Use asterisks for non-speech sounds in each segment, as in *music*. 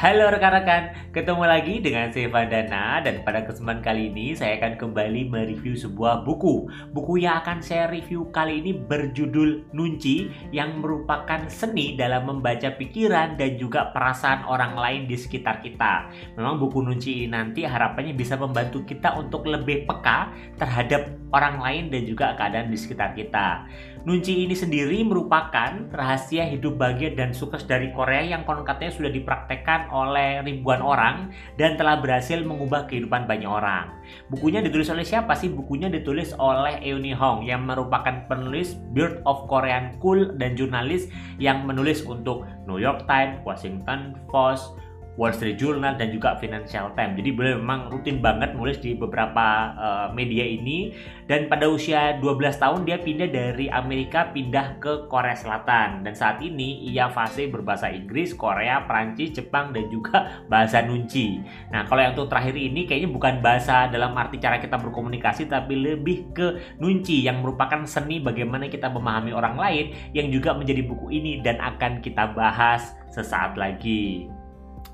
Halo rekan-rekan, ketemu lagi dengan saya Vandana dan pada kesempatan kali ini saya akan kembali mereview sebuah buku. Buku yang akan saya review kali ini berjudul Nunci yang merupakan seni dalam membaca pikiran dan juga perasaan orang lain di sekitar kita. Memang buku Nunci ini nanti harapannya bisa membantu kita untuk lebih peka terhadap orang lain dan juga keadaan di sekitar kita. Nunci ini sendiri merupakan rahasia hidup bahagia dan sukses dari Korea yang konon katanya sudah dipraktekkan oleh ribuan orang dan telah berhasil mengubah kehidupan banyak orang. Bukunya ditulis oleh siapa sih? Bukunya ditulis oleh Euni Hong yang merupakan penulis Bird of Korean Cool dan jurnalis yang menulis untuk New York Times, Washington Post, Wall Street Journal dan juga Financial Times. Jadi beliau memang rutin banget nulis di beberapa uh, media ini dan pada usia 12 tahun dia pindah dari Amerika pindah ke Korea Selatan dan saat ini ia fasih berbahasa Inggris, Korea, Prancis, Jepang dan juga bahasa Nunci. Nah, kalau yang terakhir ini kayaknya bukan bahasa dalam arti cara kita berkomunikasi tapi lebih ke Nunci yang merupakan seni bagaimana kita memahami orang lain yang juga menjadi buku ini dan akan kita bahas sesaat lagi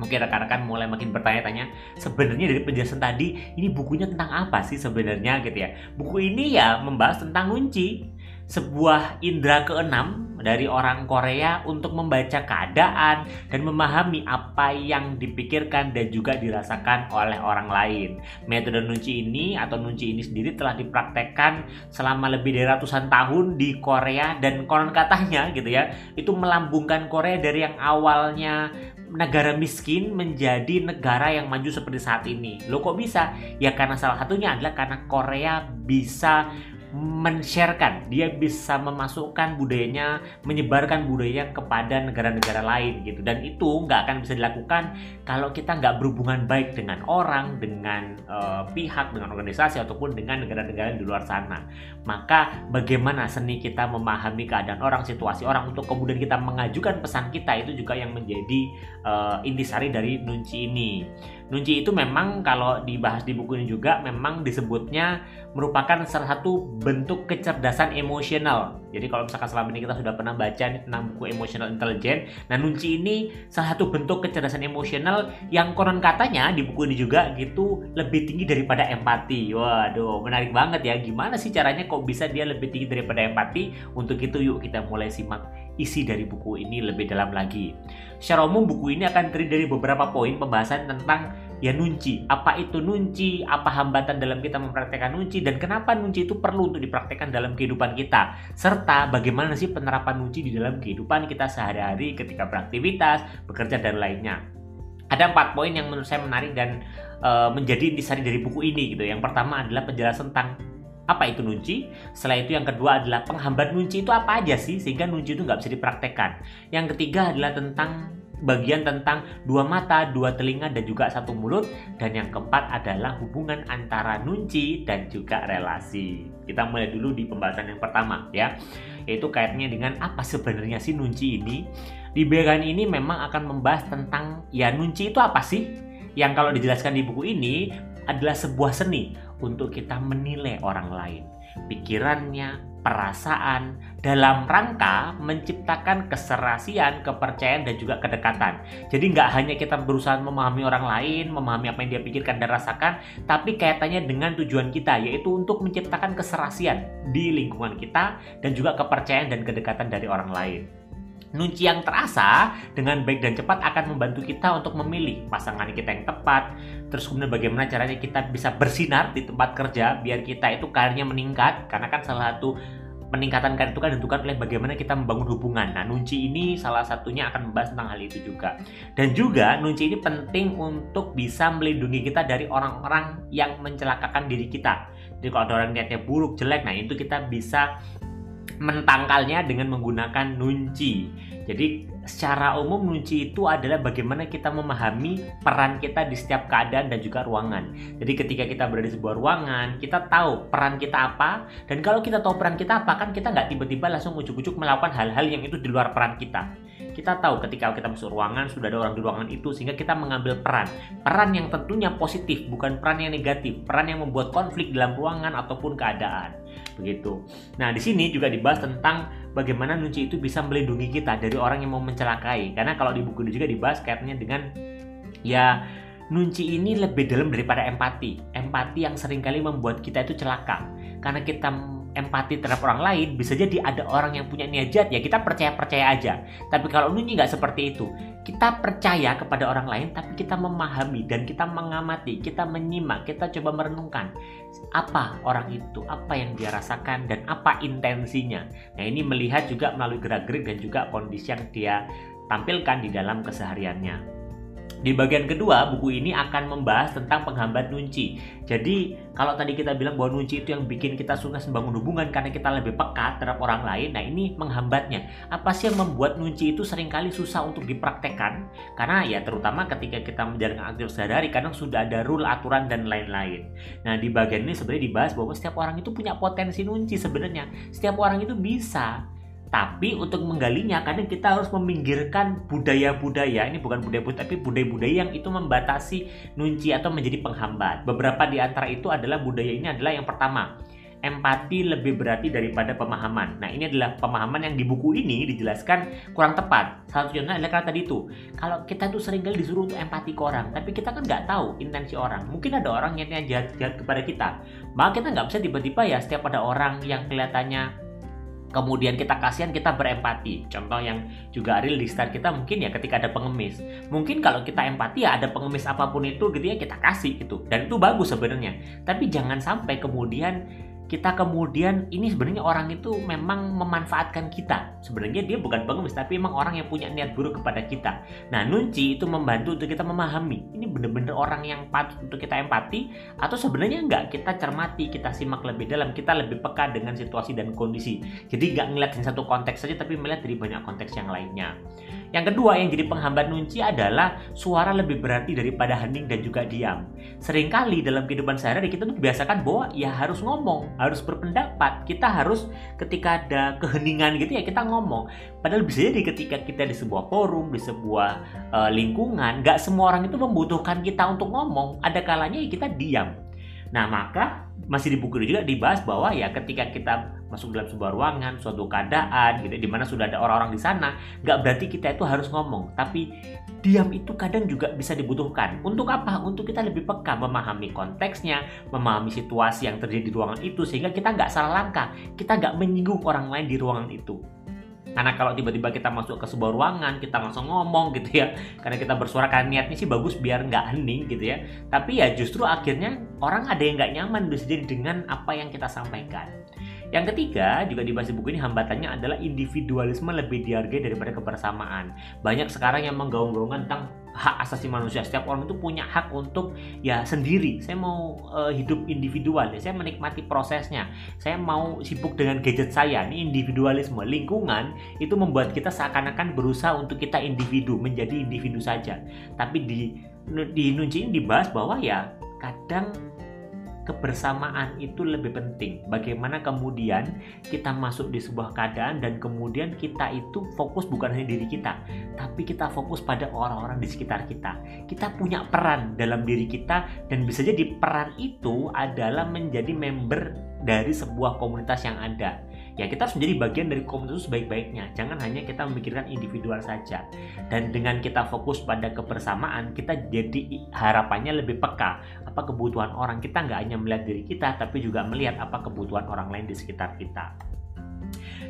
mungkin rekan-rekan mulai makin bertanya-tanya sebenarnya dari penjelasan tadi ini bukunya tentang apa sih sebenarnya? Gitu ya. Buku ini ya membahas tentang kunci sebuah indera keenam dari orang Korea untuk membaca keadaan dan memahami apa yang dipikirkan dan juga dirasakan oleh orang lain. Metode nunci ini atau nunci ini sendiri telah dipraktekkan selama lebih dari ratusan tahun di Korea dan konon katanya gitu ya, itu melambungkan Korea dari yang awalnya negara miskin menjadi negara yang maju seperti saat ini. Lo kok bisa? Ya karena salah satunya adalah karena Korea bisa men-sharekan, dia bisa memasukkan budayanya, menyebarkan budaya kepada negara-negara lain gitu. Dan itu nggak akan bisa dilakukan kalau kita nggak berhubungan baik dengan orang, dengan uh, pihak, dengan organisasi ataupun dengan negara-negara di luar sana. Maka bagaimana seni kita memahami keadaan orang, situasi orang untuk kemudian kita mengajukan pesan kita itu juga yang menjadi uh, intisari dari nunci ini. Nunci itu memang kalau dibahas di buku ini juga memang disebutnya merupakan salah satu bentuk kecerdasan emosional. Jadi kalau misalkan selama ini kita sudah pernah baca tentang buku emotional intelligence, nah Nunci ini salah satu bentuk kecerdasan emosional yang konon katanya di buku ini juga gitu lebih tinggi daripada empati. Waduh, menarik banget ya. Gimana sih caranya kok bisa dia lebih tinggi daripada empati? Untuk itu yuk kita mulai simak isi dari buku ini lebih dalam lagi. Secara umum buku ini akan terdiri dari beberapa poin pembahasan tentang ya nunci. Apa itu nunci? Apa hambatan dalam kita mempraktekkan nunci dan kenapa nunci itu perlu untuk dipraktekkan dalam kehidupan kita? Serta bagaimana sih penerapan nunci di dalam kehidupan kita sehari-hari ketika beraktivitas, bekerja dan lainnya. Ada empat poin yang menurut saya menarik dan uh, menjadi intisari dari buku ini gitu. Yang pertama adalah penjelasan tentang apa itu nunci? Setelah itu yang kedua adalah penghambat nunci itu apa aja sih sehingga nunci itu nggak bisa dipraktekkan. Yang ketiga adalah tentang bagian tentang dua mata, dua telinga dan juga satu mulut dan yang keempat adalah hubungan antara nunci dan juga relasi. Kita mulai dulu di pembahasan yang pertama ya, yaitu kaitannya dengan apa sebenarnya sih nunci ini. Di bagian ini memang akan membahas tentang ya nunci itu apa sih? Yang kalau dijelaskan di buku ini adalah sebuah seni untuk kita menilai orang lain, pikirannya, perasaan, dalam rangka menciptakan keserasian, kepercayaan, dan juga kedekatan. Jadi nggak hanya kita berusaha memahami orang lain, memahami apa yang dia pikirkan dan rasakan, tapi kaitannya dengan tujuan kita, yaitu untuk menciptakan keserasian di lingkungan kita dan juga kepercayaan dan kedekatan dari orang lain. Nunci yang terasa dengan baik dan cepat akan membantu kita untuk memilih pasangan kita yang tepat. Terus kemudian bagaimana caranya kita bisa bersinar di tempat kerja biar kita itu karirnya meningkat. Karena kan salah satu peningkatan karir itu kan ditentukan oleh bagaimana kita membangun hubungan. Nah, nunci ini salah satunya akan membahas tentang hal itu juga. Dan juga nunci ini penting untuk bisa melindungi kita dari orang-orang yang mencelakakan diri kita. Jadi kalau ada orang niatnya buruk, jelek, nah itu kita bisa mentangkalnya dengan menggunakan nunci. Jadi secara umum nunci itu adalah bagaimana kita memahami peran kita di setiap keadaan dan juga ruangan. Jadi ketika kita berada di sebuah ruangan, kita tahu peran kita apa dan kalau kita tahu peran kita apa kan kita nggak tiba-tiba langsung ujuk-ujuk melakukan hal-hal yang itu di luar peran kita. Kita tahu ketika kita masuk ruangan sudah ada orang di ruangan itu sehingga kita mengambil peran. Peran yang tentunya positif bukan peran yang negatif, peran yang membuat konflik dalam ruangan ataupun keadaan begitu. Nah, di sini juga dibahas tentang bagaimana nunci itu bisa melindungi kita dari orang yang mau mencelakai. Karena kalau di buku ini juga dibahas kaitannya dengan ya nunci ini lebih dalam daripada empati. Empati yang sering kali membuat kita itu celaka. Karena kita empati terhadap orang lain, bisa jadi ada orang yang punya niat jahat, ya kita percaya-percaya aja. Tapi kalau nunci nggak seperti itu. Kita percaya kepada orang lain, tapi kita memahami dan kita mengamati, kita menyimak, kita coba merenungkan apa orang itu, apa yang dia rasakan, dan apa intensinya. Nah ini melihat juga melalui gerak-gerik dan juga kondisi yang dia tampilkan di dalam kesehariannya. Di bagian kedua, buku ini akan membahas tentang penghambat nunci. Jadi, kalau tadi kita bilang bahwa nunci itu yang bikin kita suka membangun hubungan karena kita lebih peka terhadap orang lain, nah ini menghambatnya. Apa sih yang membuat nunci itu sering kali susah untuk dipraktekkan? Karena ya terutama ketika kita menjalankan aktivitas sehari-hari, kadang sudah ada rule, aturan, dan lain-lain. Nah, di bagian ini sebenarnya dibahas bahwa setiap orang itu punya potensi nunci sebenarnya. Setiap orang itu bisa tapi untuk menggalinya kadang kita harus meminggirkan budaya-budaya ini bukan budaya-budaya tapi budaya-budaya yang itu membatasi nunci atau menjadi penghambat. Beberapa di antara itu adalah budaya ini adalah yang pertama empati lebih berarti daripada pemahaman. Nah, ini adalah pemahaman yang di buku ini dijelaskan kurang tepat. Satu contohnya adalah kata tadi itu. Kalau kita tuh sering kali disuruh untuk empati ke orang, tapi kita kan nggak tahu intensi orang. Mungkin ada orang yang jahat, jahat kepada kita. Maka kita nggak bisa tiba-tiba ya setiap ada orang yang kelihatannya kemudian kita kasihan kita berempati. Contoh yang juga real di start kita mungkin ya ketika ada pengemis. Mungkin kalau kita empati ya ada pengemis apa pun itu gitu ya kita kasih gitu. Dan itu bagus sebenarnya. Tapi jangan sampai kemudian kita kemudian ini sebenarnya orang itu memang memanfaatkan kita. Sebenarnya dia bukan pengemis tapi memang orang yang punya niat buruk kepada kita. Nah, nunci itu membantu untuk kita memahami. Ini benar-benar orang yang patut untuk kita empati atau sebenarnya enggak kita cermati, kita simak lebih dalam, kita lebih peka dengan situasi dan kondisi. Jadi nggak ngeliat satu konteks saja tapi melihat dari banyak konteks yang lainnya. Yang kedua yang jadi penghambat nunci adalah suara lebih berarti daripada hening dan juga diam. Seringkali dalam kehidupan sehari-hari kita tuh biasakan bahwa ya harus ngomong, harus berpendapat. Kita harus ketika ada keheningan gitu ya kita ngomong. Padahal bisa jadi ketika kita di sebuah forum, di sebuah uh, lingkungan, nggak semua orang itu membutuhkan kita untuk ngomong. Ada kalanya ya kita diam. Nah maka masih di buku juga dibahas bahwa ya ketika kita masuk dalam sebuah ruangan, suatu keadaan gitu, di mana sudah ada orang-orang di sana, nggak berarti kita itu harus ngomong, tapi diam itu kadang juga bisa dibutuhkan. Untuk apa? Untuk kita lebih peka memahami konteksnya, memahami situasi yang terjadi di ruangan itu, sehingga kita nggak salah langkah, kita nggak menyinggung orang lain di ruangan itu. Karena kalau tiba-tiba kita masuk ke sebuah ruangan, kita langsung ngomong gitu ya. Karena kita bersuara kan niatnya sih bagus biar nggak hening gitu ya. Tapi ya justru akhirnya orang ada yang nggak nyaman bisa jadi dengan apa yang kita sampaikan. Yang ketiga, juga dibahas di buku ini hambatannya adalah individualisme lebih dihargai daripada kebersamaan. Banyak sekarang yang menggaung-gaungkan tentang hak asasi manusia. Setiap orang itu punya hak untuk ya sendiri. Saya mau uh, hidup individual, ya. saya menikmati prosesnya. Saya mau sibuk dengan gadget saya. Ini individualisme. Lingkungan itu membuat kita seakan-akan berusaha untuk kita individu, menjadi individu saja. Tapi di di Nunci ini dibahas bahwa ya kadang kebersamaan itu lebih penting. Bagaimana kemudian kita masuk di sebuah keadaan dan kemudian kita itu fokus bukan hanya diri kita, tapi kita fokus pada orang-orang di sekitar kita. Kita punya peran dalam diri kita dan bisa jadi peran itu adalah menjadi member dari sebuah komunitas yang ada ya kita harus menjadi bagian dari komunitas sebaik-baiknya. Jangan hanya kita memikirkan individual saja. Dan dengan kita fokus pada kebersamaan kita jadi harapannya lebih peka apa kebutuhan orang. Kita nggak hanya melihat diri kita tapi juga melihat apa kebutuhan orang lain di sekitar kita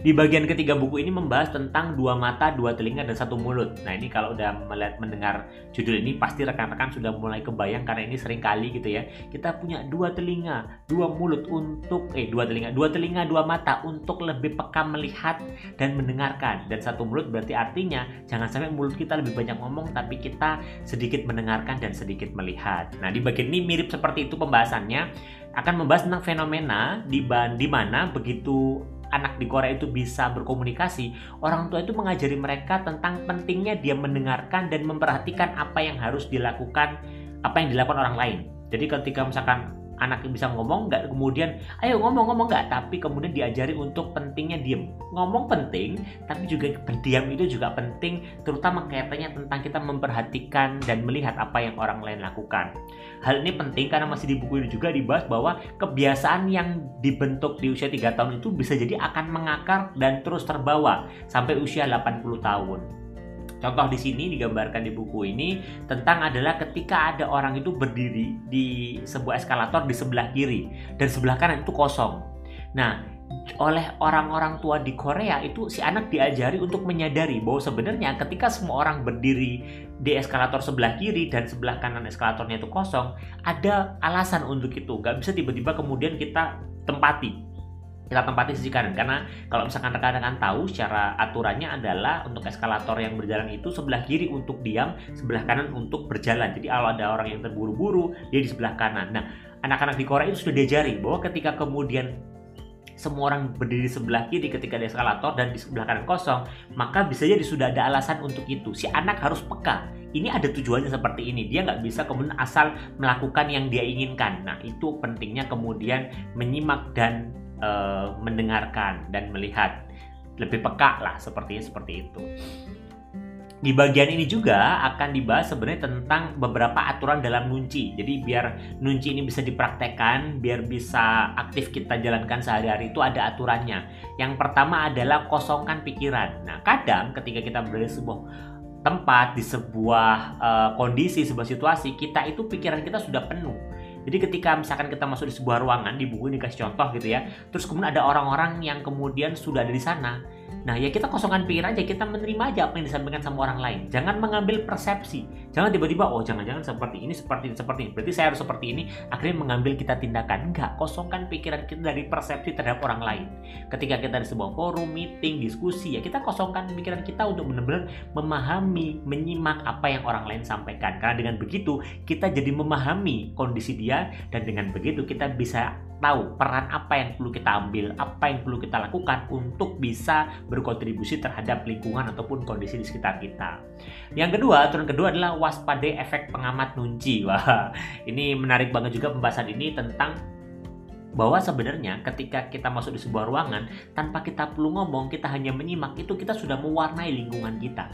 di bagian ketiga buku ini membahas tentang dua mata, dua telinga, dan satu mulut. Nah ini kalau udah melihat mendengar judul ini pasti rekan-rekan sudah mulai kebayang karena ini sering kali gitu ya. Kita punya dua telinga, dua mulut untuk eh dua telinga, dua telinga, dua mata untuk lebih peka melihat dan mendengarkan. Dan satu mulut berarti artinya jangan sampai mulut kita lebih banyak ngomong tapi kita sedikit mendengarkan dan sedikit melihat. Nah di bagian ini mirip seperti itu pembahasannya akan membahas tentang fenomena di, di mana begitu anak di Korea itu bisa berkomunikasi, orang tua itu mengajari mereka tentang pentingnya dia mendengarkan dan memperhatikan apa yang harus dilakukan, apa yang dilakukan orang lain. Jadi ketika misalkan anak bisa ngomong nggak kemudian ayo ngomong-ngomong nggak tapi kemudian diajari untuk pentingnya diem. Ngomong penting tapi juga berdiam itu juga penting terutama kaitannya tentang kita memperhatikan dan melihat apa yang orang lain lakukan. Hal ini penting karena masih di buku ini juga dibahas bahwa kebiasaan yang dibentuk di usia 3 tahun itu bisa jadi akan mengakar dan terus terbawa sampai usia 80 tahun Contoh di sini digambarkan di buku ini tentang adalah ketika ada orang itu berdiri di sebuah eskalator di sebelah kiri dan sebelah kanan itu kosong. Nah, oleh orang-orang tua di Korea itu si anak diajari untuk menyadari bahwa sebenarnya ketika semua orang berdiri di eskalator sebelah kiri dan sebelah kanan eskalatornya itu kosong, ada alasan untuk itu. Gak bisa tiba-tiba kemudian kita tempati kita tempati sisi kanan karena kalau misalkan rekan-rekan tahu secara aturannya adalah untuk eskalator yang berjalan itu sebelah kiri untuk diam, sebelah kanan untuk berjalan. Jadi kalau ada orang yang terburu-buru dia di sebelah kanan. Nah, anak-anak di Korea itu sudah diajari bahwa ketika kemudian semua orang berdiri sebelah kiri ketika di eskalator dan di sebelah kanan kosong, maka bisa jadi sudah ada alasan untuk itu. Si anak harus peka. Ini ada tujuannya seperti ini. Dia nggak bisa kemudian asal melakukan yang dia inginkan. Nah, itu pentingnya kemudian menyimak dan uh, mendengarkan dan melihat lebih peka lah sepertinya seperti itu. Di bagian ini juga akan dibahas sebenarnya tentang beberapa aturan dalam nunci. Jadi biar nunci ini bisa dipraktekkan, biar bisa aktif kita jalankan sehari-hari itu ada aturannya. Yang pertama adalah kosongkan pikiran. Nah, kadang ketika kita berada di sebuah tempat, di sebuah uh, kondisi, sebuah situasi, kita itu pikiran kita sudah penuh jadi ketika misalkan kita masuk di sebuah ruangan, di buku ini kasih contoh gitu ya, terus kemudian ada orang-orang yang kemudian sudah ada di sana, Nah ya kita kosongkan pikiran aja, kita menerima aja apa yang disampaikan sama orang lain. Jangan mengambil persepsi. Jangan tiba-tiba, oh jangan-jangan seperti ini, seperti ini, seperti ini. Berarti saya harus seperti ini, akhirnya mengambil kita tindakan. Enggak, kosongkan pikiran kita dari persepsi terhadap orang lain. Ketika kita di sebuah forum, meeting, diskusi, ya kita kosongkan pikiran kita untuk benar-benar memahami, menyimak apa yang orang lain sampaikan. Karena dengan begitu, kita jadi memahami kondisi dia, dan dengan begitu kita bisa tahu peran apa yang perlu kita ambil, apa yang perlu kita lakukan untuk bisa berkontribusi terhadap lingkungan ataupun kondisi di sekitar kita. Yang kedua, aturan kedua adalah waspadai efek pengamat nunci. *laughs* Wah, ini menarik banget juga pembahasan ini tentang bahwa sebenarnya ketika kita masuk di sebuah ruangan tanpa kita perlu ngomong, kita hanya menyimak itu kita sudah mewarnai lingkungan kita.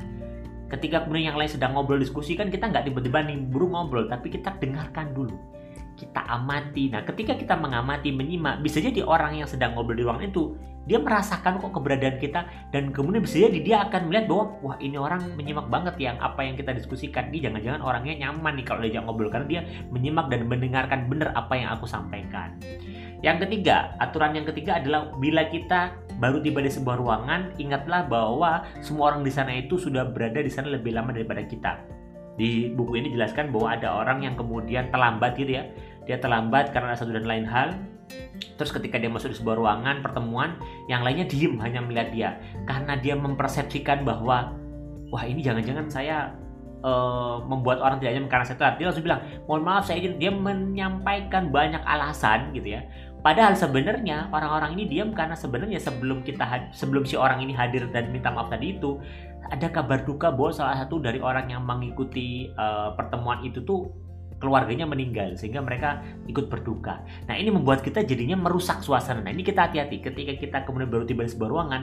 Ketika kemudian yang lain sedang ngobrol diskusi kan kita nggak tiba-tiba nimbrung ngobrol, tapi kita dengarkan dulu kita amati. Nah, ketika kita mengamati, menyimak, bisa jadi orang yang sedang ngobrol di ruangan itu dia merasakan kok keberadaan kita dan kemudian bisa jadi dia akan melihat bahwa wah ini orang menyimak banget yang apa yang kita diskusikan. Dia jangan-jangan orangnya nyaman nih kalau diajak ngobrol karena dia menyimak dan mendengarkan benar apa yang aku sampaikan. Yang ketiga, aturan yang ketiga adalah bila kita baru tiba di sebuah ruangan, ingatlah bahwa semua orang di sana itu sudah berada di sana lebih lama daripada kita di buku ini jelaskan bahwa ada orang yang kemudian terlambat gitu ya. Dia terlambat karena satu dan lain hal. Terus ketika dia masuk di sebuah ruangan pertemuan yang lainnya diem hanya melihat dia. Karena dia mempersepsikan bahwa wah ini jangan-jangan saya uh, membuat orang tidak nyaman karena saya telat. Dia langsung bilang mohon maaf saya izin dia menyampaikan banyak alasan gitu ya. Padahal sebenarnya orang-orang ini diam karena sebenarnya sebelum kita sebelum si orang ini hadir dan minta maaf tadi itu ada kabar duka bahwa salah satu dari orang yang mengikuti uh, pertemuan itu tuh keluarganya meninggal sehingga mereka ikut berduka. Nah ini membuat kita jadinya merusak suasana. Nah ini kita hati-hati ketika kita kemudian baru tiba di sebuah ruangan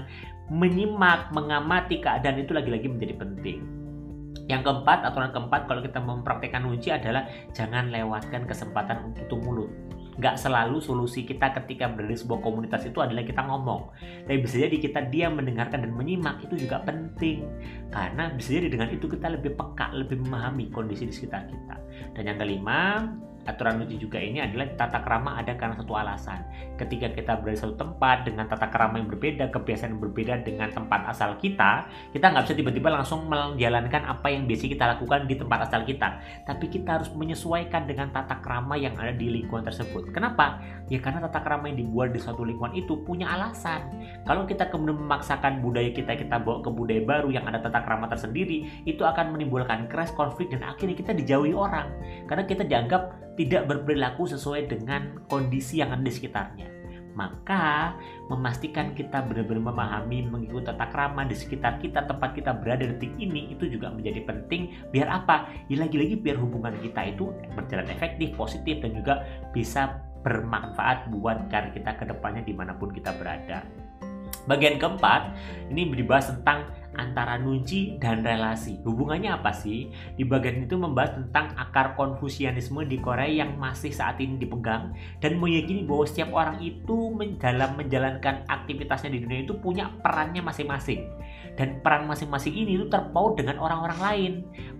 menyimak, mengamati keadaan itu lagi-lagi menjadi penting. Yang keempat, aturan keempat kalau kita mempraktekkan kunci adalah jangan lewatkan kesempatan untuk mulut nggak selalu solusi kita ketika berada sebuah komunitas itu adalah kita ngomong. Tapi bisa jadi kita diam mendengarkan dan menyimak itu juga penting. Karena bisa jadi dengan itu kita lebih peka lebih memahami kondisi di sekitar kita. Dan yang kelima aturan lucu juga ini adalah tata kerama ada karena satu alasan. Ketika kita berada di satu tempat dengan tata kerama yang berbeda, kebiasaan yang berbeda dengan tempat asal kita, kita nggak bisa tiba-tiba langsung menjalankan apa yang biasa kita lakukan di tempat asal kita. Tapi kita harus menyesuaikan dengan tata kerama yang ada di lingkungan tersebut. Kenapa? Ya karena tata kerama yang dibuat di suatu lingkungan itu punya alasan. Kalau kita kemudian memaksakan budaya kita kita bawa ke budaya baru yang ada tata kerama tersendiri, itu akan menimbulkan crash, konflik dan akhirnya kita dijauhi orang. Karena kita dianggap tidak berperilaku sesuai dengan kondisi yang ada di sekitarnya. Maka memastikan kita benar-benar memahami mengikuti tata krama di sekitar kita tempat kita berada detik ini itu juga menjadi penting biar apa? Ya lagi-lagi biar hubungan kita itu berjalan efektif, positif dan juga bisa bermanfaat buat karir kita ke depannya di mana pun kita berada. Bagian keempat, ini dibahas tentang antara nunci dan relasi. Hubungannya apa sih? Di bagian itu membahas tentang akar konfusianisme di Korea yang masih saat ini dipegang dan meyakini bahwa setiap orang itu dalam menjalankan aktivitasnya di dunia itu punya perannya masing-masing. Dan peran masing-masing ini itu terpaut dengan orang-orang lain.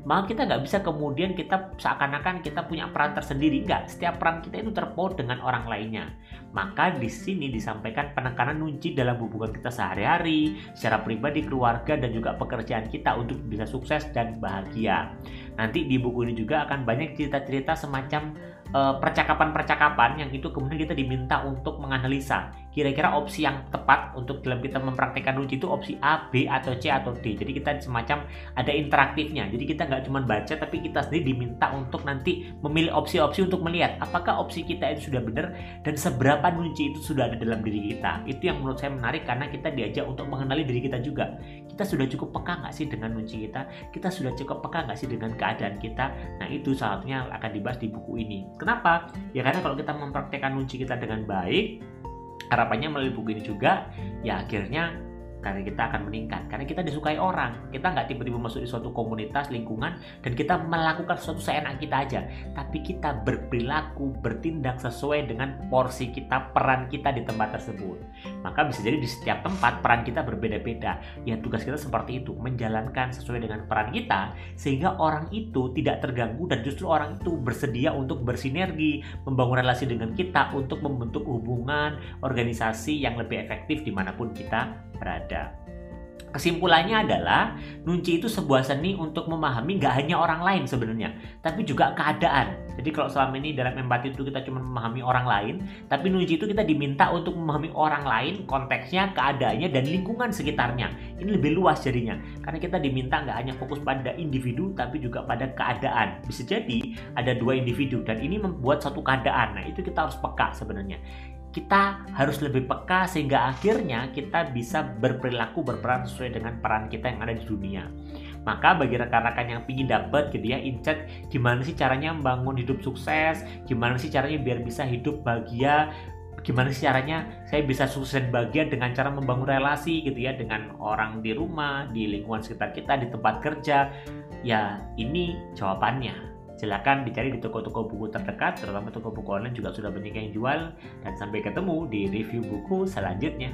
Maka kita nggak bisa kemudian kita seakan-akan kita punya peran tersendiri. Nggak setiap peran kita itu terpaut dengan orang lainnya. Maka di sini disampaikan penekanan nunci dalam hubungan kita sehari-hari secara pribadi keluarga dan juga pekerjaan kita untuk bisa sukses dan bahagia. Nanti di buku ini juga akan banyak cerita-cerita semacam Eh, percakapan-percakapan yang itu kemudian kita diminta untuk menganalisa kira-kira opsi yang tepat untuk dalam kita mempraktekkan uji itu opsi A, B, atau C, atau D. Jadi kita semacam ada interaktifnya. Jadi kita nggak cuma baca, tapi kita sendiri diminta untuk nanti memilih opsi-opsi untuk melihat apakah opsi kita itu sudah benar dan seberapa kunci itu sudah ada dalam diri kita. Itu yang menurut saya menarik karena kita diajak untuk mengenali diri kita juga. Kita sudah cukup peka nggak sih dengan kunci kita? Kita sudah cukup peka nggak sih dengan keadaan kita? Nah itu salah satunya akan dibahas di buku ini. Kenapa? Ya karena kalau kita mempraktekkan kunci kita dengan baik, harapannya melalui buku ini juga ya akhirnya karena kita akan meningkat. Karena kita disukai orang kita nggak tiba-tiba masuk di suatu komunitas lingkungan dan kita melakukan sesuatu seenak kita aja. Tapi kita berperilaku bertindak sesuai dengan porsi kita peran kita di tempat tersebut. Maka bisa jadi di setiap tempat peran kita berbeda-beda. Ya tugas kita seperti itu menjalankan sesuai dengan peran kita sehingga orang itu tidak terganggu dan justru orang itu bersedia untuk bersinergi membangun relasi dengan kita untuk membentuk hubungan organisasi yang lebih efektif di mana pun kita berada. Kesimpulannya adalah nunci itu sebuah seni untuk memahami nggak hanya orang lain sebenarnya, tapi juga keadaan. Jadi kalau selama ini dalam empati itu kita cuma memahami orang lain, tapi nunci itu kita diminta untuk memahami orang lain, konteksnya, keadaannya, dan lingkungan sekitarnya. Ini lebih luas jadinya, karena kita diminta nggak hanya fokus pada individu, tapi juga pada keadaan. Bisa jadi ada dua individu, dan ini membuat satu keadaan. Nah itu kita harus peka sebenarnya kita harus lebih peka sehingga akhirnya kita bisa berperilaku berperan sesuai dengan peran kita yang ada di dunia. Maka bagi rekan-rekan yang ingin dapat gitu ya insight gimana sih caranya membangun hidup sukses, gimana sih caranya biar bisa hidup bahagia, gimana sih caranya saya bisa sukses dan bahagia dengan cara membangun relasi gitu ya dengan orang di rumah, di lingkungan sekitar kita, di tempat kerja. Ya, ini jawabannya. Silahkan dicari di toko-toko buku terdekat, terutama toko buku online juga sudah banyak yang jual. Dan sampai ketemu di review buku selanjutnya.